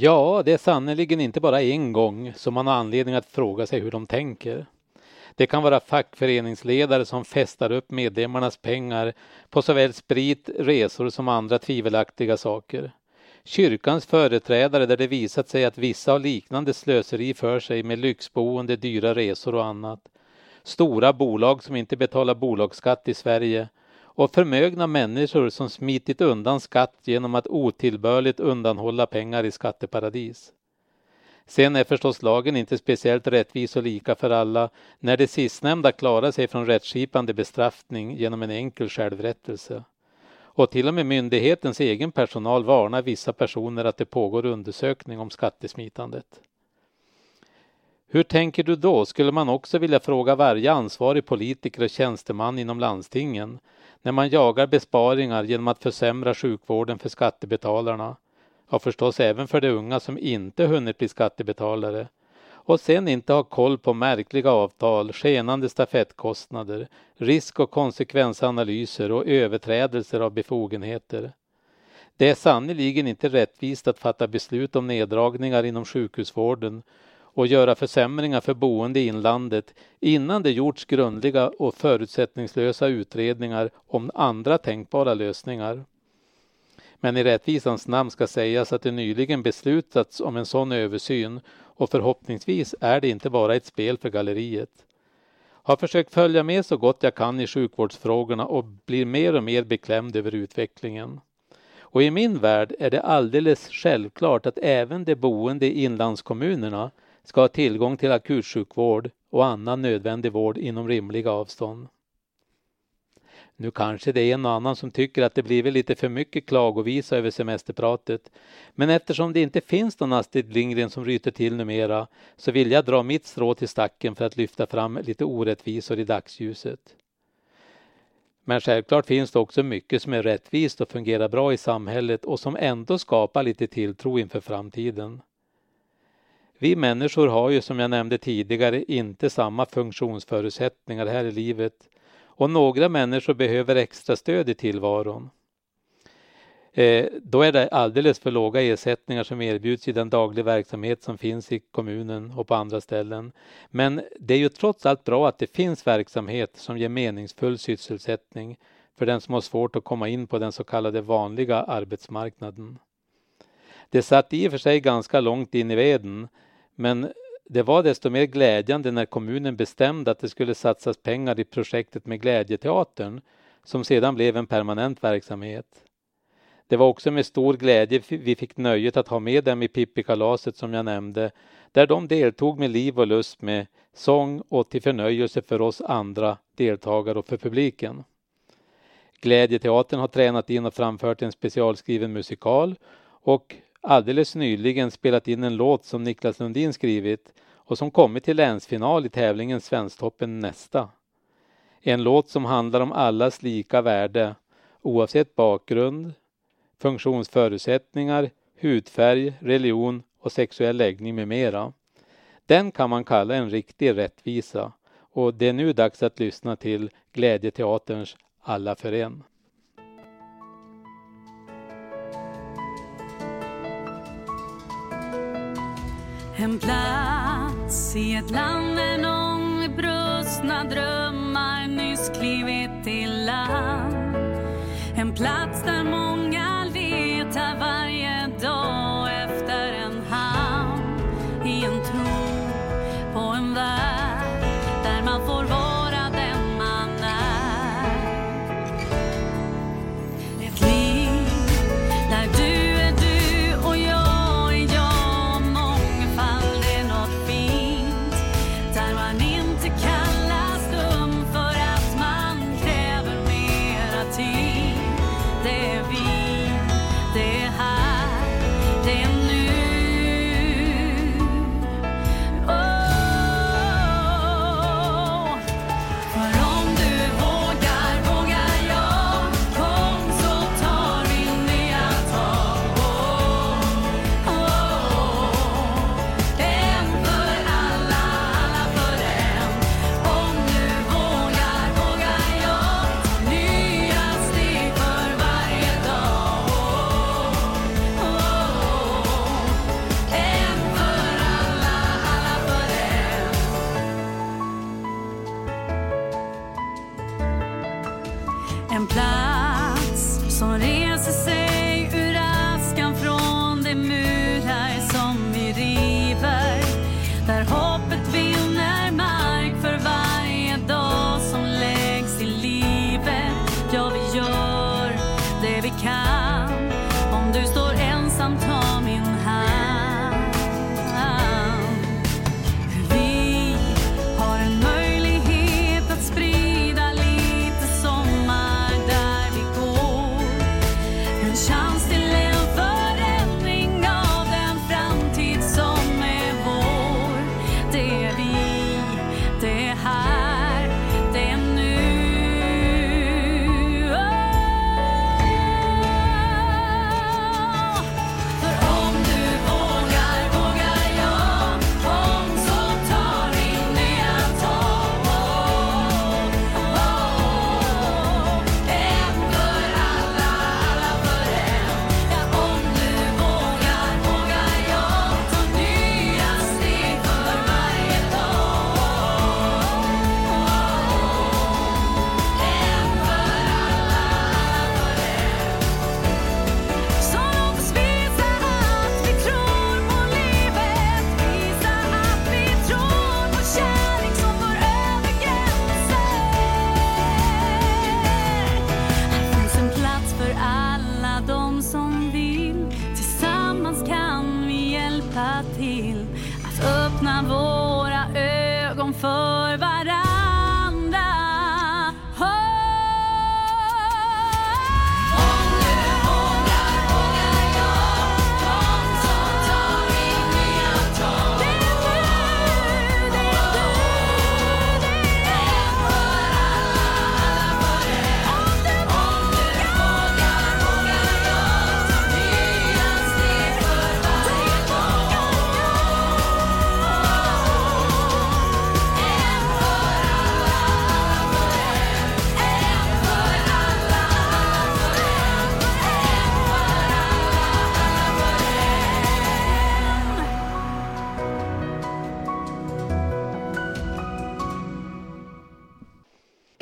Ja, det är sannerligen inte bara en gång som man har anledning att fråga sig hur de tänker. Det kan vara fackföreningsledare som festar upp medlemmarnas pengar på såväl sprit, resor som andra tvivelaktiga saker. Kyrkans företrädare där det visat sig att vissa har liknande slöseri för sig med lyxboende, dyra resor och annat. Stora bolag som inte betalar bolagsskatt i Sverige och förmögna människor som smitit undan skatt genom att otillbörligt undanhålla pengar i skatteparadis. Sen är förstås lagen inte speciellt rättvis och lika för alla när det sistnämnda klarar sig från rättskipande bestraffning genom en enkel självrättelse. Och till och med myndighetens egen personal varnar vissa personer att det pågår undersökning om skattesmitandet. Hur tänker du då, skulle man också vilja fråga varje ansvarig politiker och tjänsteman inom landstingen när man jagar besparingar genom att försämra sjukvården för skattebetalarna och förstås även för de unga som inte hunnit bli skattebetalare och sen inte har koll på märkliga avtal, skenande stafettkostnader, risk och konsekvensanalyser och överträdelser av befogenheter. Det är sannerligen inte rättvist att fatta beslut om neddragningar inom sjukhusvården och göra försämringar för boende i inlandet innan det gjorts grundliga och förutsättningslösa utredningar om andra tänkbara lösningar. Men i rättvisans namn ska sägas att det nyligen beslutats om en sån översyn och förhoppningsvis är det inte bara ett spel för galleriet. Har försökt följa med så gott jag kan i sjukvårdsfrågorna och blir mer och mer beklämd över utvecklingen. Och i min värld är det alldeles självklart att även de boende i inlandskommunerna ska ha tillgång till akutsjukvård och annan nödvändig vård inom rimliga avstånd. Nu kanske det är en och annan som tycker att det blivit lite för mycket klagovisa över semesterpratet. Men eftersom det inte finns någon Astrid Lindgren som ryter till numera så vill jag dra mitt strå till stacken för att lyfta fram lite orättvisor i dagsljuset. Men självklart finns det också mycket som är rättvist och fungerar bra i samhället och som ändå skapar lite tilltro inför framtiden. Vi människor har ju som jag nämnde tidigare inte samma funktionsförutsättningar här i livet och några människor behöver extra stöd i tillvaron. Eh, då är det alldeles för låga ersättningar som erbjuds i den dagliga verksamhet som finns i kommunen och på andra ställen. Men det är ju trots allt bra att det finns verksamhet som ger meningsfull sysselsättning för den som har svårt att komma in på den så kallade vanliga arbetsmarknaden. Det satt i och för sig ganska långt in i veden men det var desto mer glädjande när kommunen bestämde att det skulle satsas pengar i projektet med Glädjeteatern som sedan blev en permanent verksamhet. Det var också med stor glädje vi fick nöjet att ha med dem i Pippikalaset som jag nämnde, där de deltog med liv och lust med sång och till förnöjelse för oss andra deltagare och för publiken. Glädjeteatern har tränat in och framfört en specialskriven musikal och alldeles nyligen spelat in en låt som Niklas Lundin skrivit och som kommit till länsfinal i tävlingen Svensktoppen nästa. En låt som handlar om allas lika värde oavsett bakgrund, funktionsförutsättningar, hudfärg, religion och sexuell läggning med mera. Den kan man kalla en riktig rättvisa och det är nu dags att lyssna till Glädjeteaterns Alla för en. En plats i ett land där någon med brustna drömmar nyss klivit i land. En plats där många letar varje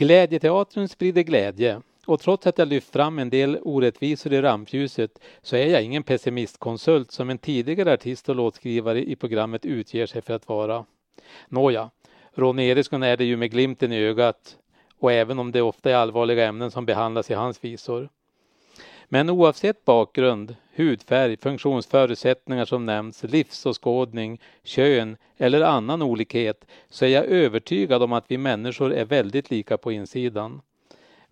Glädjeteatern sprider glädje och trots att jag lyft fram en del orättvisor i rampljuset så är jag ingen pessimistkonsult som en tidigare artist och låtskrivare i programmet utger sig för att vara. Nåja, Ronny Eriksson är det ju med glimten i ögat och även om det ofta är allvarliga ämnen som behandlas i hans visor. Men oavsett bakgrund, hudfärg, funktionsförutsättningar som nämnts, livsåskådning, kön eller annan olikhet så är jag övertygad om att vi människor är väldigt lika på insidan.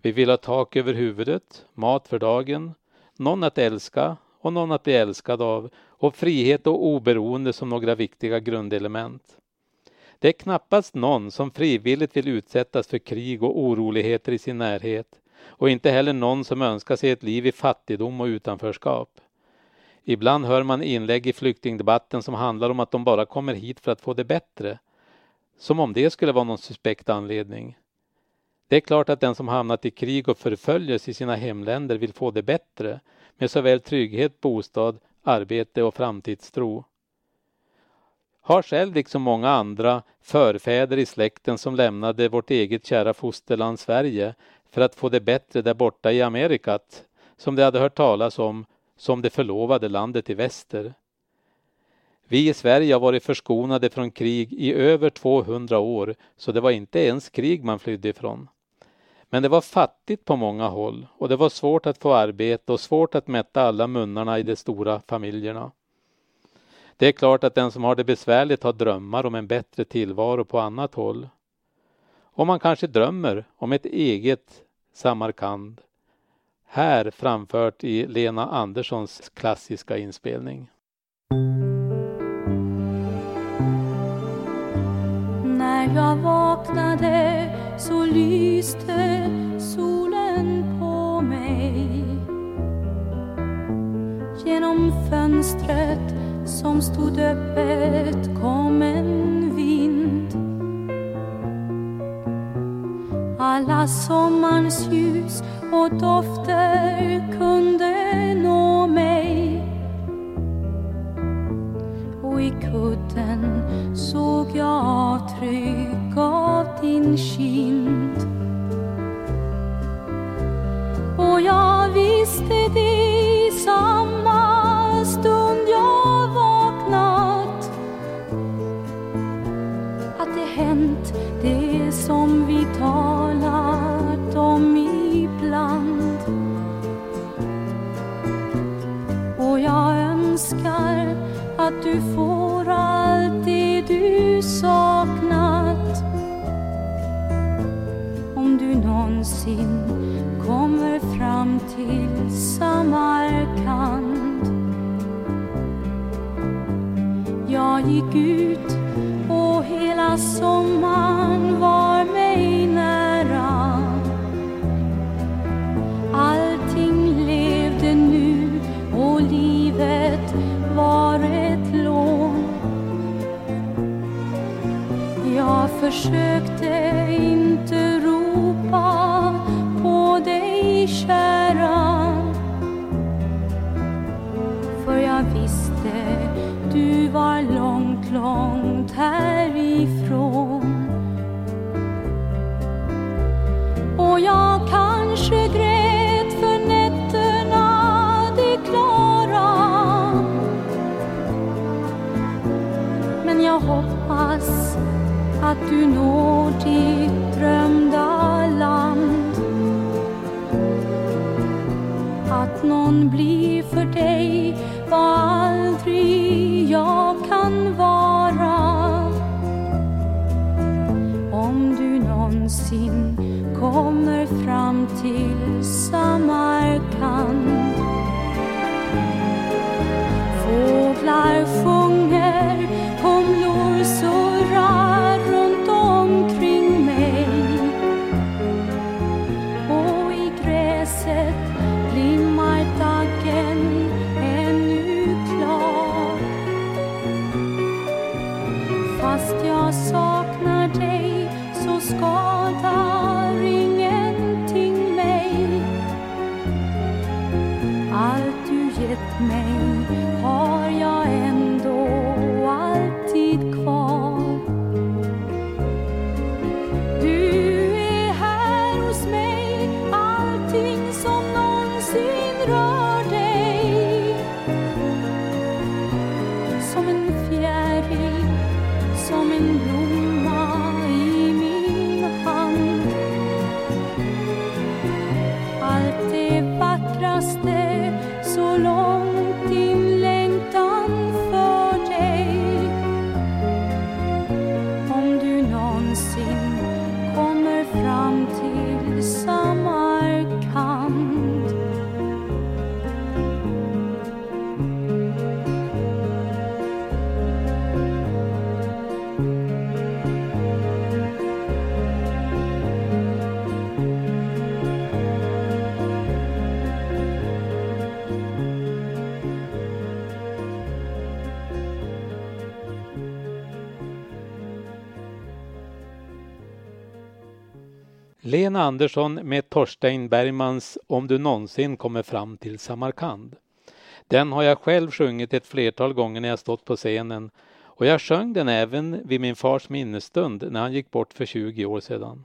Vi vill ha tak över huvudet, mat för dagen, någon att älska och någon att bli älskad av och frihet och oberoende som några viktiga grundelement. Det är knappast någon som frivilligt vill utsättas för krig och oroligheter i sin närhet och inte heller någon som önskar sig ett liv i fattigdom och utanförskap. Ibland hör man inlägg i flyktingdebatten som handlar om att de bara kommer hit för att få det bättre. Som om det skulle vara någon suspekt anledning. Det är klart att den som hamnat i krig och förföljelse i sina hemländer vill få det bättre med såväl trygghet, bostad, arbete och framtidstro. Har själv liksom många andra förfäder i släkten som lämnade vårt eget kära fosterland Sverige för att få det bättre där borta i Amerikat som de hade hört talas om som det förlovade landet i väster. Vi i Sverige har varit förskonade från krig i över 200 år så det var inte ens krig man flydde ifrån. Men det var fattigt på många håll och det var svårt att få arbete och svårt att mätta alla munnarna i de stora familjerna. Det är klart att den som har det besvärligt har drömmar om en bättre tillvaro på annat håll. Och man kanske drömmer om ett eget Samarkand. Här framfört i Lena Anderssons klassiska inspelning. När jag vaknade så lyste solen på mig Genom fönstret som stod öppet kom en Alla sommarns ljus och dofter kunde nå mig. Och i kudden såg jag avtryck av din kind. Och jag Jag någonsin Andersson med Torstein Bergmans Om du någonsin kommer fram till Samarkand. Den har jag själv sjungit ett flertal gånger när jag stått på scenen och jag sjöng den även vid min fars minnesstund när han gick bort för 20 år sedan.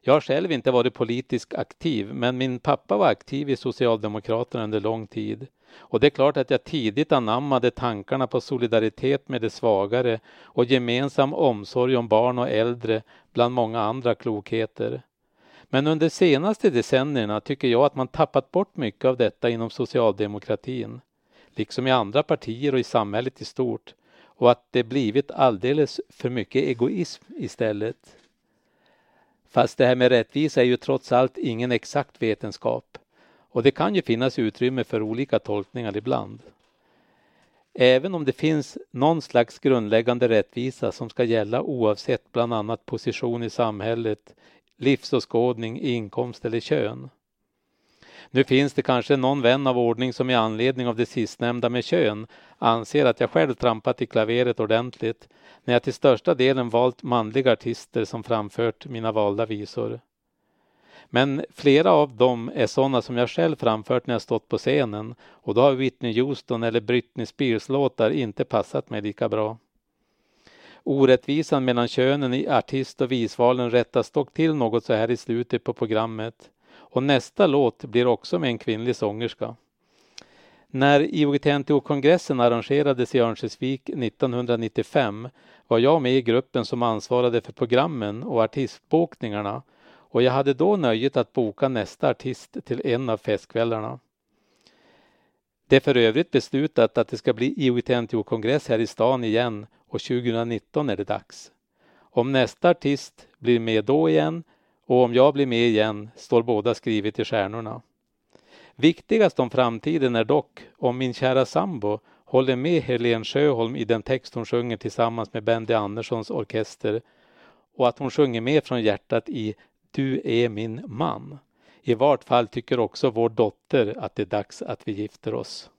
Jag har själv inte varit politiskt aktiv men min pappa var aktiv i Socialdemokraterna under lång tid. Och det är klart att jag tidigt anammade tankarna på solidaritet med de svagare och gemensam omsorg om barn och äldre bland många andra klokheter. Men under senaste decennierna tycker jag att man tappat bort mycket av detta inom socialdemokratin, liksom i andra partier och i samhället i stort, och att det blivit alldeles för mycket egoism istället. Fast det här med rättvisa är ju trots allt ingen exakt vetenskap och det kan ju finnas utrymme för olika tolkningar ibland. Även om det finns någon slags grundläggande rättvisa som ska gälla oavsett bland annat position i samhället, livsåskådning, inkomst eller kön. Nu finns det kanske någon vän av ordning som i anledning av det sistnämnda med kön anser att jag själv trampat i klaveret ordentligt när jag till största delen valt manliga artister som framfört mina valda visor. Men flera av dem är sådana som jag själv framfört när jag stått på scenen och då har Whitney Houston eller Britney Spears låtar inte passat mig lika bra. Orättvisan mellan könen i artist och visvalen rättas dock till något så här i slutet på programmet. Och nästa låt blir också med en kvinnlig sångerska. När IOGT-NTO-kongressen arrangerades i Örnsköldsvik 1995 var jag med i gruppen som ansvarade för programmen och artistbokningarna och jag hade då nöjet att boka nästa artist till en av festkvällarna. Det är för övrigt beslutat att det ska bli IOGT-NTO-kongress här i stan igen och 2019 är det dags. Om nästa artist blir med då igen och om jag blir med igen står båda skrivet i stjärnorna. Viktigast om framtiden är dock om min kära sambo håller med Helen Sjöholm i den text hon sjunger tillsammans med Bendy Anderssons orkester och att hon sjunger med från hjärtat i Du är min man. I vart fall tycker också vår dotter att det är dags att vi gifter oss.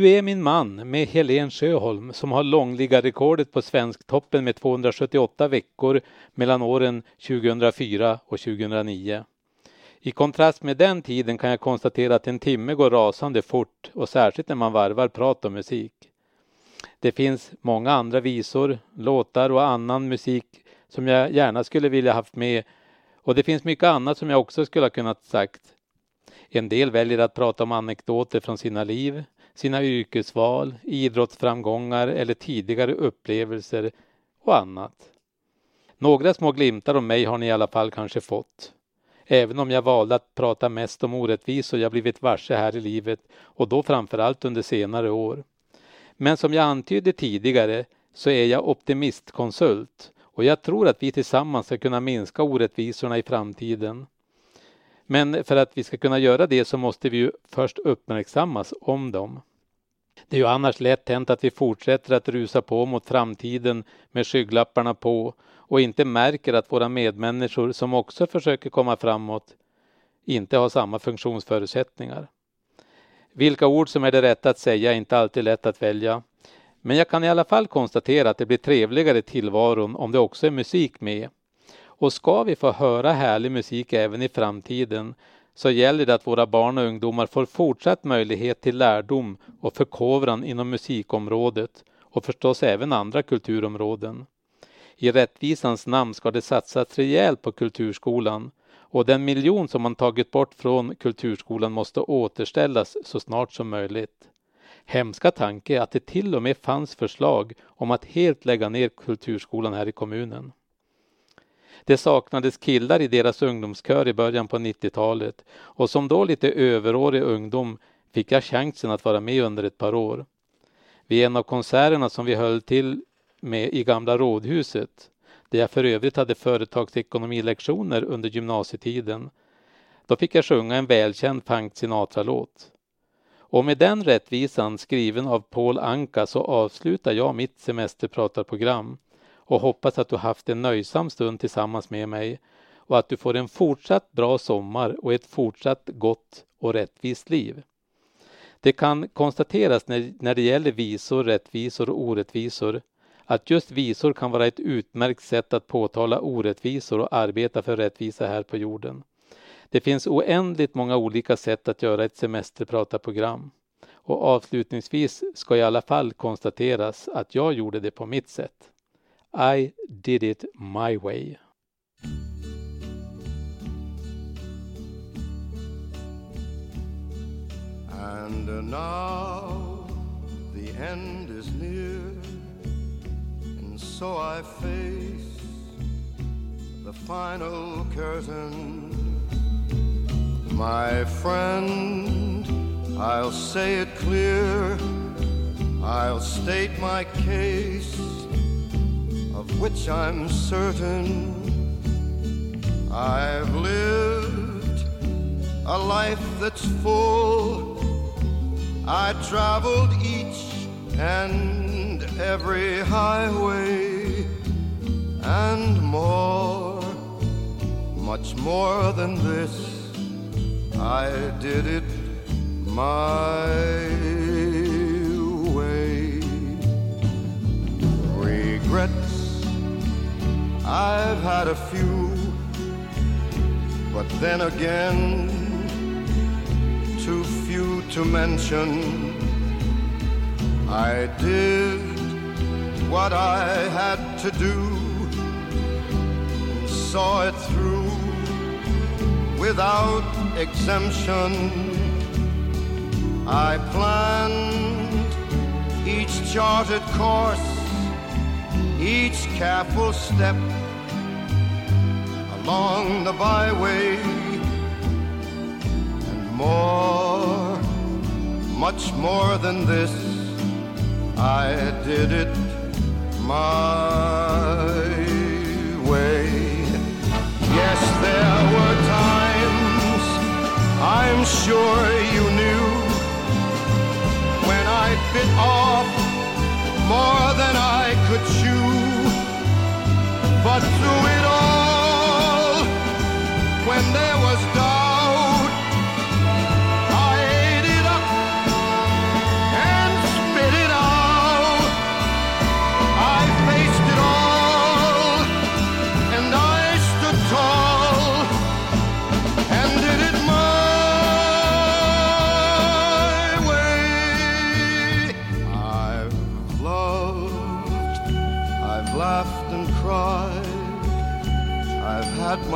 Du är min man med Helen Sjöholm som har långligarekordet på Svensktoppen med 278 veckor mellan åren 2004 och 2009. I kontrast med den tiden kan jag konstatera att en timme går rasande fort och särskilt när man varvar prat och musik. Det finns många andra visor, låtar och annan musik som jag gärna skulle vilja haft med och det finns mycket annat som jag också skulle ha kunnat sagt. En del väljer att prata om anekdoter från sina liv, sina yrkesval, idrottsframgångar eller tidigare upplevelser och annat. Några små glimtar om mig har ni i alla fall kanske fått. Även om jag valde att prata mest om orättvisor jag blivit varse här i livet och då framförallt under senare år. Men som jag antydde tidigare så är jag optimistkonsult och jag tror att vi tillsammans ska kunna minska orättvisorna i framtiden. Men för att vi ska kunna göra det så måste vi ju först uppmärksammas om dem. Det är ju annars lätt hänt att vi fortsätter att rusa på mot framtiden med skygglapparna på och inte märker att våra medmänniskor som också försöker komma framåt inte har samma funktionsförutsättningar. Vilka ord som är det rätta att säga är inte alltid lätt att välja. Men jag kan i alla fall konstatera att det blir trevligare i tillvaron om det också är musik med. Och ska vi få höra härlig musik även i framtiden så gäller det att våra barn och ungdomar får fortsatt möjlighet till lärdom och förkovran inom musikområdet och förstås även andra kulturområden. I rättvisans namn ska det satsas rejält på kulturskolan och den miljon som man tagit bort från kulturskolan måste återställas så snart som möjligt. Hemska tanke att det till och med fanns förslag om att helt lägga ner kulturskolan här i kommunen. Det saknades killar i deras ungdomskör i början på 90-talet och som då lite överårig ungdom fick jag chansen att vara med under ett par år. Vid en av konserterna som vi höll till med i gamla rådhuset, där jag för övrigt hade företagsekonomilektioner under gymnasietiden, då fick jag sjunga en välkänd Frank Sinatra-låt. Och med den rättvisan skriven av Paul Anka så avslutar jag mitt semesterpratarprogram och hoppas att du haft en nöjsam stund tillsammans med mig och att du får en fortsatt bra sommar och ett fortsatt gott och rättvist liv. Det kan konstateras när, när det gäller visor, rättvisor och orättvisor att just visor kan vara ett utmärkt sätt att påtala orättvisor och arbeta för rättvisa här på jorden. Det finns oändligt många olika sätt att göra ett semesterpratarprogram. Och avslutningsvis ska i alla fall konstateras att jag gjorde det på mitt sätt. I did it my way. And now the end is near. And so I face the final curtain. My friend, I'll say it clear, I'll state my case, which I'm certain. I've lived a life that's full. I traveled each and every highway and more, much more than this. I did it my way. Regrets, I've had a few, but then again, too few to mention. I did what I had to do, saw it through without exemption. I planned each charted course, each careful step along the byway, and more, much more than this, I did it my way. Yes, there were times I'm sure you knew when I bit off more than I could chew. But through it all, when there was doubt,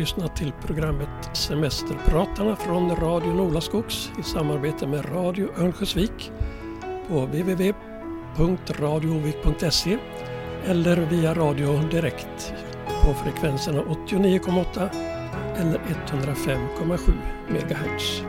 lyssnat till programmet Semesterpratarna från Radio Nolaskogs i samarbete med Radio Örnsköldsvik på www.radioovik.se eller via radio direkt på frekvenserna 89,8 eller 105,7 MHz.